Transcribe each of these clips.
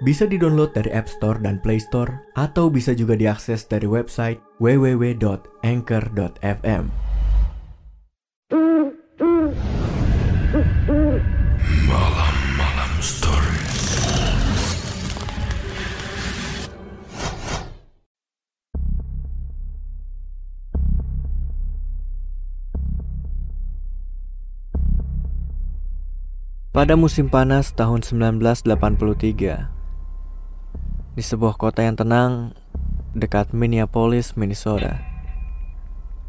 Bisa di-download dari App Store dan Play Store atau bisa juga diakses dari website www.anchor.fm. Malam-malam story. Pada musim panas tahun 1983, di sebuah kota yang tenang dekat Minneapolis, Minnesota,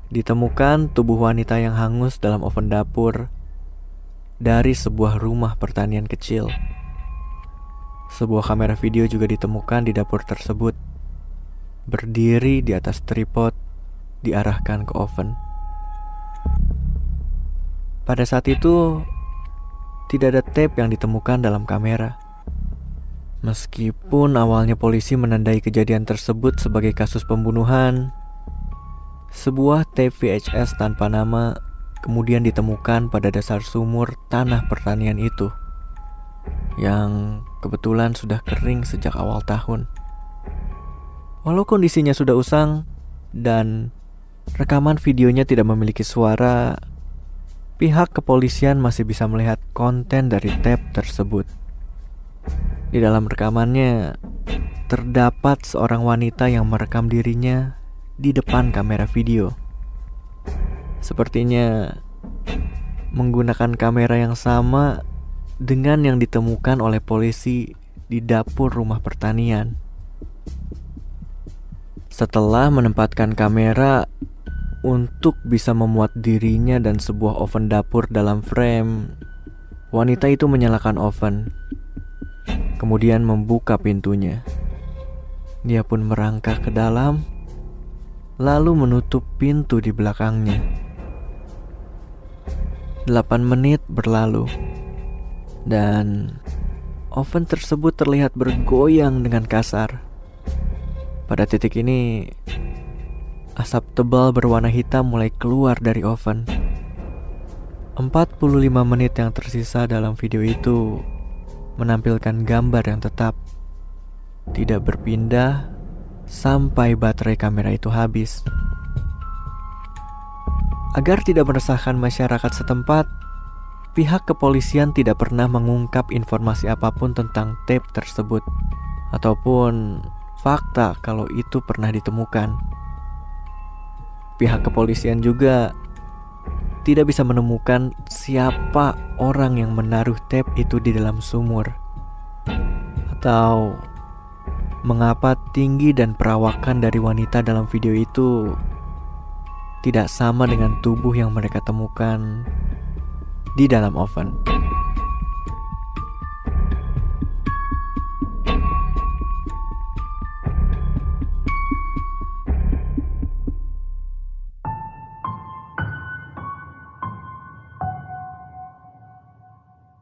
ditemukan tubuh wanita yang hangus dalam oven dapur dari sebuah rumah pertanian kecil. Sebuah kamera video juga ditemukan di dapur tersebut, berdiri di atas tripod diarahkan ke oven. Pada saat itu, tidak ada tape yang ditemukan dalam kamera. Meskipun awalnya polisi menandai kejadian tersebut sebagai kasus pembunuhan, sebuah tape VHS tanpa nama kemudian ditemukan pada dasar sumur tanah pertanian itu yang kebetulan sudah kering sejak awal tahun. Walau kondisinya sudah usang dan rekaman videonya tidak memiliki suara, pihak kepolisian masih bisa melihat konten dari tape tersebut. Di dalam rekamannya terdapat seorang wanita yang merekam dirinya di depan kamera video. Sepertinya menggunakan kamera yang sama dengan yang ditemukan oleh polisi di dapur rumah pertanian. Setelah menempatkan kamera untuk bisa memuat dirinya dan sebuah oven dapur dalam frame, wanita itu menyalakan oven, kemudian membuka pintunya. Dia pun merangkak ke dalam, lalu menutup pintu di belakangnya. Delapan menit berlalu, dan oven tersebut terlihat bergoyang dengan kasar. Pada titik ini, Asap tebal berwarna hitam mulai keluar dari oven. 45 menit yang tersisa dalam video itu menampilkan gambar yang tetap tidak berpindah sampai baterai kamera itu habis. Agar tidak meresahkan masyarakat setempat, pihak kepolisian tidak pernah mengungkap informasi apa pun tentang tape tersebut ataupun fakta kalau itu pernah ditemukan pihak kepolisian juga tidak bisa menemukan siapa orang yang menaruh tape itu di dalam sumur. Atau mengapa tinggi dan perawakan dari wanita dalam video itu tidak sama dengan tubuh yang mereka temukan di dalam oven.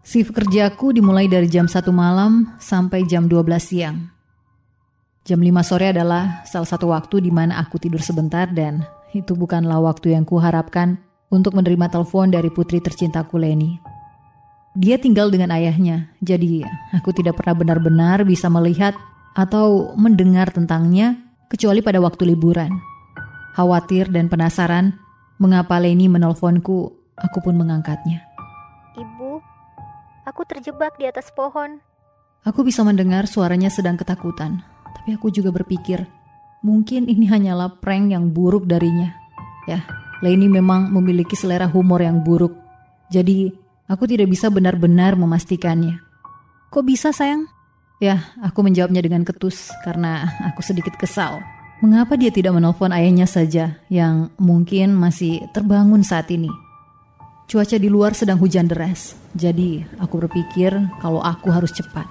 Shift kerjaku dimulai dari jam 1 malam sampai jam 12 siang. Jam 5 sore adalah salah satu waktu di mana aku tidur sebentar dan itu bukanlah waktu yang kuharapkan untuk menerima telepon dari putri tercintaku Leni. Dia tinggal dengan ayahnya, jadi aku tidak pernah benar-benar bisa melihat atau mendengar tentangnya kecuali pada waktu liburan. Khawatir dan penasaran mengapa Leni menelponku, aku pun mengangkatnya. Aku terjebak di atas pohon. Aku bisa mendengar suaranya sedang ketakutan, tapi aku juga berpikir, mungkin ini hanyalah prank yang buruk darinya. Ya, Leni memang memiliki selera humor yang buruk. Jadi, aku tidak bisa benar-benar memastikannya. Kok bisa, sayang? Ya, aku menjawabnya dengan ketus karena aku sedikit kesal. Mengapa dia tidak menelpon ayahnya saja yang mungkin masih terbangun saat ini? Cuaca di luar sedang hujan deras, jadi aku berpikir kalau aku harus cepat.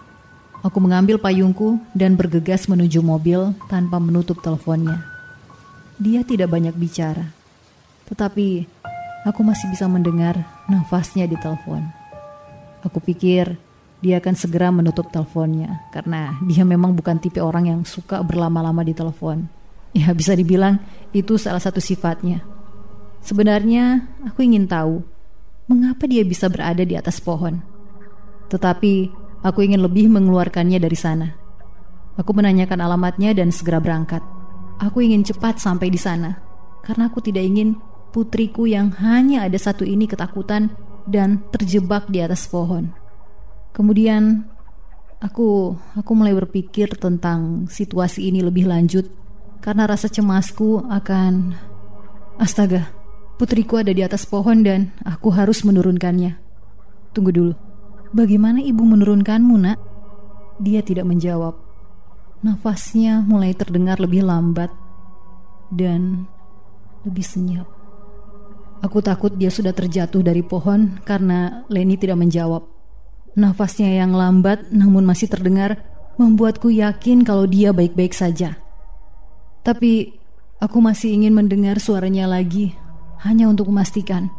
Aku mengambil payungku dan bergegas menuju mobil tanpa menutup teleponnya. dia tidak banyak bicara. Tetapi aku masih bisa mendengar nafasnya di telepon. Aku pikir dia akan segera menutup teleponnya karena dia memang bukan tipe orang yang suka berlama-lama di telepon. Ya bisa dibilang itu salah satu sifatnya. Sebenarnya aku ingin tahu mengapa dia bisa berada di atas pohon. Tetapi aku ingin lebih mengeluarkannya dari sana. Aku menanyakan alamatnya dan segera berangkat. Aku ingin cepat sampai di sana karena aku tidak ingin putriku yang hanya ada satu ini ketakutan dan terjebak di atas pohon. Kemudian aku aku mulai berpikir tentang situasi ini lebih lanjut karena rasa cemasku akan astaga, putriku ada di atas pohon dan aku harus menurunkannya. Tunggu dulu. Bagaimana ibu menurunkanmu, Nak? Dia tidak menjawab. Nafasnya mulai terdengar lebih lambat dan lebih senyap. Aku takut dia sudah terjatuh dari pohon karena Leni tidak menjawab. Nafasnya yang lambat namun masih terdengar membuatku yakin kalau dia baik-baik saja. Tapi aku masih ingin mendengar suaranya lagi, hanya untuk memastikan.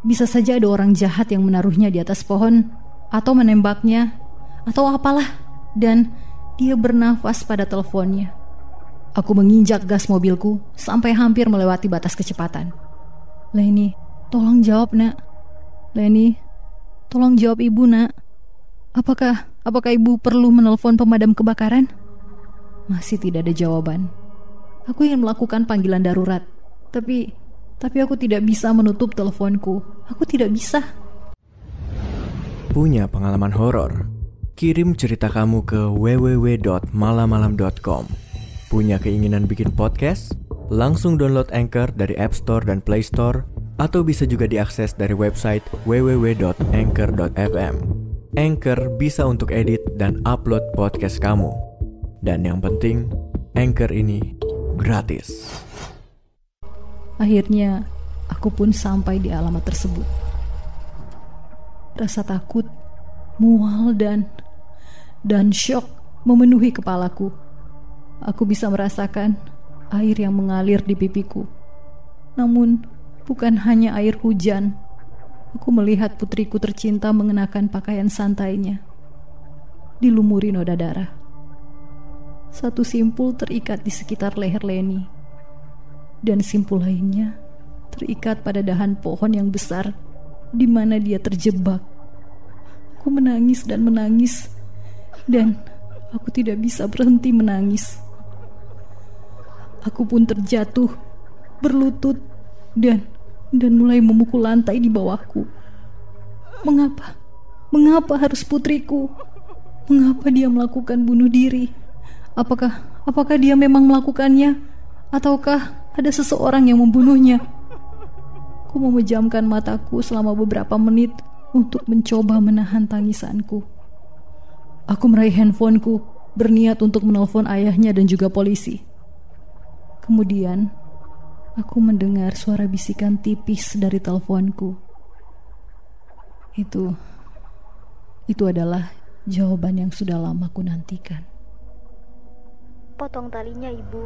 Bisa saja ada orang jahat yang menaruhnya di atas pohon, atau menembaknya, atau apalah, dan dia bernafas pada teleponnya. Aku menginjak gas mobilku sampai hampir melewati batas kecepatan. Leni, tolong jawab nak. Leni, tolong jawab ibu nak. Apakah apakah ibu perlu menelpon pemadam kebakaran? Masih tidak ada jawaban. Aku ingin melakukan panggilan darurat, tapi tapi aku tidak bisa menutup teleponku. Aku tidak bisa. Punya pengalaman horor? Kirim cerita kamu ke www.malamalam.com. Punya keinginan bikin podcast? Langsung download Anchor dari App Store dan Play Store atau bisa juga diakses dari website www.anchor.fm. Anchor bisa untuk edit dan upload podcast kamu. Dan yang penting, Anchor ini gratis. Akhirnya, aku pun sampai di alamat tersebut. Rasa takut, mual dan dan shock memenuhi kepalaku. Aku bisa merasakan air yang mengalir di pipiku. Namun, bukan hanya air hujan Aku melihat putriku tercinta mengenakan pakaian santainya. Dilumuri noda darah. Satu simpul terikat di sekitar leher Leni. Dan simpul lainnya terikat pada dahan pohon yang besar di mana dia terjebak. Aku menangis dan menangis. Dan aku tidak bisa berhenti menangis. Aku pun terjatuh, berlutut, dan dan mulai memukul lantai di bawahku. Mengapa? Mengapa harus putriku? Mengapa dia melakukan bunuh diri? Apakah apakah dia memang melakukannya ataukah ada seseorang yang membunuhnya? Aku memejamkan mataku selama beberapa menit untuk mencoba menahan tangisanku. Aku meraih handphoneku, berniat untuk menelpon ayahnya dan juga polisi. Kemudian, aku mendengar suara bisikan tipis dari teleponku. Itu itu adalah jawaban yang sudah lama ku nantikan. Potong talinya, Ibu.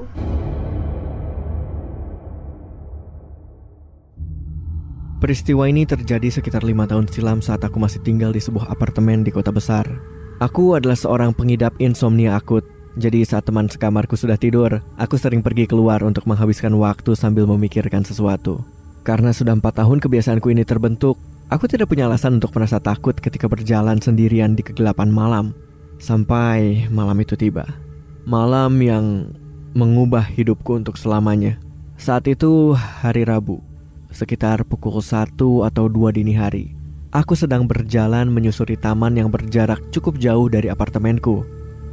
Peristiwa ini terjadi sekitar lima tahun silam saat aku masih tinggal di sebuah apartemen di kota besar. Aku adalah seorang pengidap insomnia akut jadi saat teman sekamarku sudah tidur, aku sering pergi keluar untuk menghabiskan waktu sambil memikirkan sesuatu. Karena sudah empat tahun kebiasaanku ini terbentuk, aku tidak punya alasan untuk merasa takut ketika berjalan sendirian di kegelapan malam. Sampai malam itu tiba. Malam yang mengubah hidupku untuk selamanya. Saat itu hari Rabu, sekitar pukul 1 atau 2 dini hari. Aku sedang berjalan menyusuri taman yang berjarak cukup jauh dari apartemenku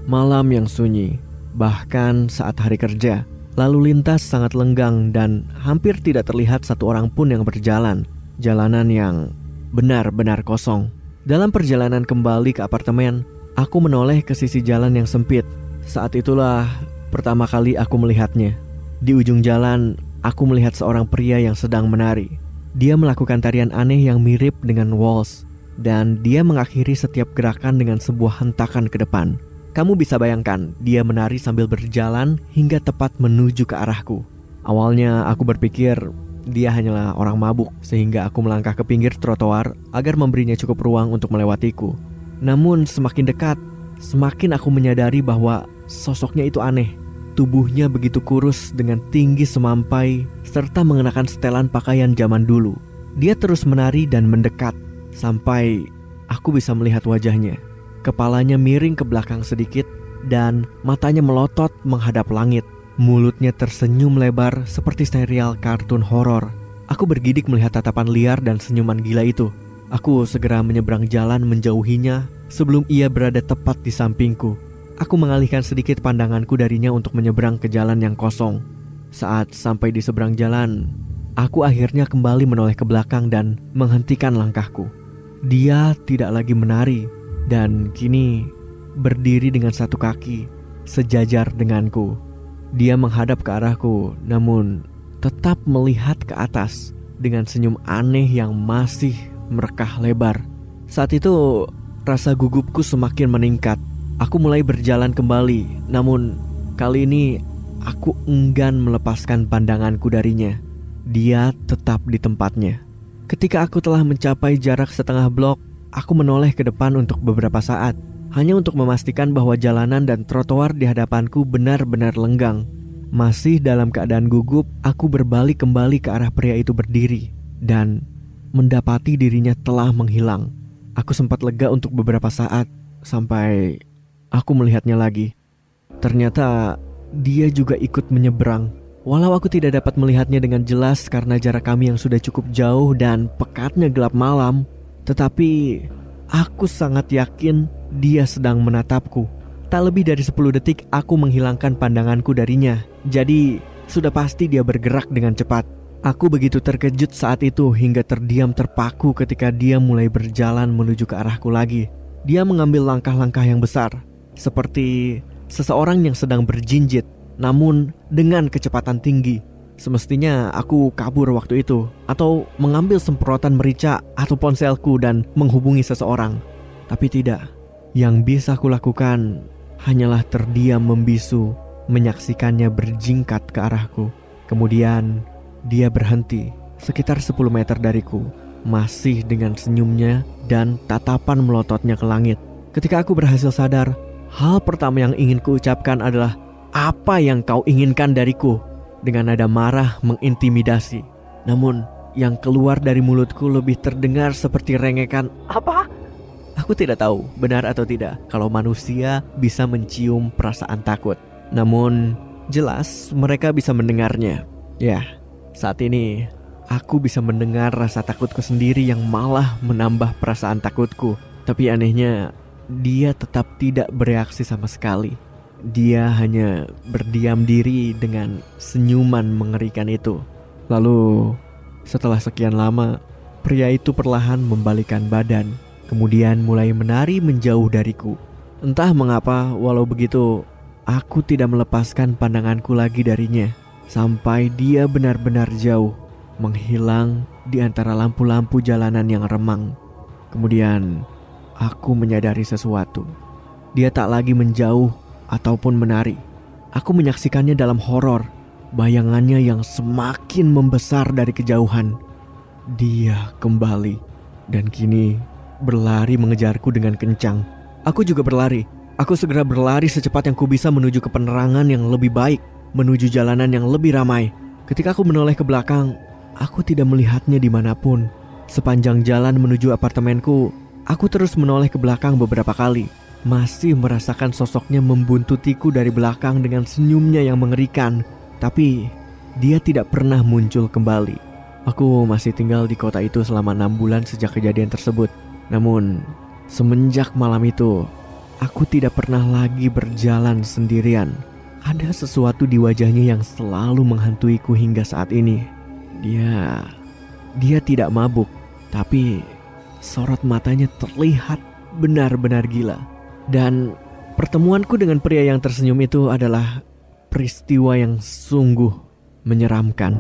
Malam yang sunyi, bahkan saat hari kerja, lalu lintas sangat lenggang dan hampir tidak terlihat satu orang pun yang berjalan. Jalanan yang benar-benar kosong. Dalam perjalanan kembali ke apartemen, aku menoleh ke sisi jalan yang sempit. Saat itulah pertama kali aku melihatnya. Di ujung jalan, aku melihat seorang pria yang sedang menari. Dia melakukan tarian aneh yang mirip dengan waltz, dan dia mengakhiri setiap gerakan dengan sebuah hentakan ke depan. Kamu bisa bayangkan, dia menari sambil berjalan hingga tepat menuju ke arahku. Awalnya aku berpikir dia hanyalah orang mabuk, sehingga aku melangkah ke pinggir trotoar agar memberinya cukup ruang untuk melewatiku. Namun semakin dekat, semakin aku menyadari bahwa sosoknya itu aneh. Tubuhnya begitu kurus dengan tinggi semampai serta mengenakan setelan pakaian zaman dulu. Dia terus menari dan mendekat sampai aku bisa melihat wajahnya. Kepalanya miring ke belakang sedikit dan matanya melotot menghadap langit. Mulutnya tersenyum lebar seperti serial kartun horor. Aku bergidik melihat tatapan liar dan senyuman gila itu. Aku segera menyeberang jalan menjauhinya sebelum ia berada tepat di sampingku. Aku mengalihkan sedikit pandanganku darinya untuk menyeberang ke jalan yang kosong. Saat sampai di seberang jalan, aku akhirnya kembali menoleh ke belakang dan menghentikan langkahku. Dia tidak lagi menari dan kini berdiri dengan satu kaki sejajar denganku. Dia menghadap ke arahku, namun tetap melihat ke atas dengan senyum aneh yang masih merekah lebar. Saat itu, rasa gugupku semakin meningkat. Aku mulai berjalan kembali, namun kali ini aku enggan melepaskan pandanganku darinya. Dia tetap di tempatnya. Ketika aku telah mencapai jarak setengah blok, aku menoleh ke depan untuk beberapa saat hanya untuk memastikan bahwa jalanan dan trotoar di hadapanku benar-benar lenggang. Masih dalam keadaan gugup, aku berbalik kembali ke arah pria itu berdiri dan mendapati dirinya telah menghilang. Aku sempat lega untuk beberapa saat sampai aku melihatnya lagi. Ternyata dia juga ikut menyeberang. Walau aku tidak dapat melihatnya dengan jelas karena jarak kami yang sudah cukup jauh dan pekatnya gelap malam, tetapi aku sangat yakin dia sedang menatapku. Tak lebih dari 10 detik aku menghilangkan pandanganku darinya. Jadi sudah pasti dia bergerak dengan cepat. Aku begitu terkejut saat itu hingga terdiam terpaku ketika dia mulai berjalan menuju ke arahku lagi. Dia mengambil langkah-langkah yang besar, seperti seseorang yang sedang berjinjit, namun dengan kecepatan tinggi. Semestinya aku kabur waktu itu, atau mengambil semprotan merica atau ponselku dan menghubungi seseorang. Tapi tidak, yang bisa kulakukan hanyalah terdiam membisu, menyaksikannya berjingkat ke arahku. Kemudian dia berhenti sekitar 10 meter dariku, masih dengan senyumnya dan tatapan melototnya ke langit. Ketika aku berhasil sadar, hal pertama yang ingin kuucapkan adalah apa yang kau inginkan dariku dengan nada marah mengintimidasi. Namun, yang keluar dari mulutku lebih terdengar seperti rengekan apa? Aku tidak tahu benar atau tidak kalau manusia bisa mencium perasaan takut. Namun, jelas mereka bisa mendengarnya. Ya, saat ini aku bisa mendengar rasa takutku sendiri yang malah menambah perasaan takutku. Tapi anehnya, dia tetap tidak bereaksi sama sekali. Dia hanya berdiam diri dengan senyuman mengerikan itu. Lalu, setelah sekian lama, pria itu perlahan membalikan badan kemudian mulai menari menjauh dariku. Entah mengapa, walau begitu, aku tidak melepaskan pandanganku lagi darinya sampai dia benar-benar jauh, menghilang di antara lampu-lampu jalanan yang remang. Kemudian, aku menyadari sesuatu. Dia tak lagi menjauh ataupun menari. Aku menyaksikannya dalam horor, bayangannya yang semakin membesar dari kejauhan. Dia kembali, dan kini berlari mengejarku dengan kencang. Aku juga berlari. Aku segera berlari secepat yang ku bisa menuju ke penerangan yang lebih baik, menuju jalanan yang lebih ramai. Ketika aku menoleh ke belakang, aku tidak melihatnya di mana pun. Sepanjang jalan menuju apartemenku, aku terus menoleh ke belakang beberapa kali. Masih merasakan sosoknya membuntutiku dari belakang dengan senyumnya yang mengerikan. Tapi, dia tidak pernah muncul kembali. Aku masih tinggal di kota itu selama enam bulan sejak kejadian tersebut. Namun, semenjak malam itu, aku tidak pernah lagi berjalan sendirian. Ada sesuatu di wajahnya yang selalu menghantuiku hingga saat ini. Dia dia tidak mabuk, tapi sorot matanya terlihat benar-benar gila. Dan pertemuanku dengan pria yang tersenyum itu adalah peristiwa yang sungguh menyeramkan.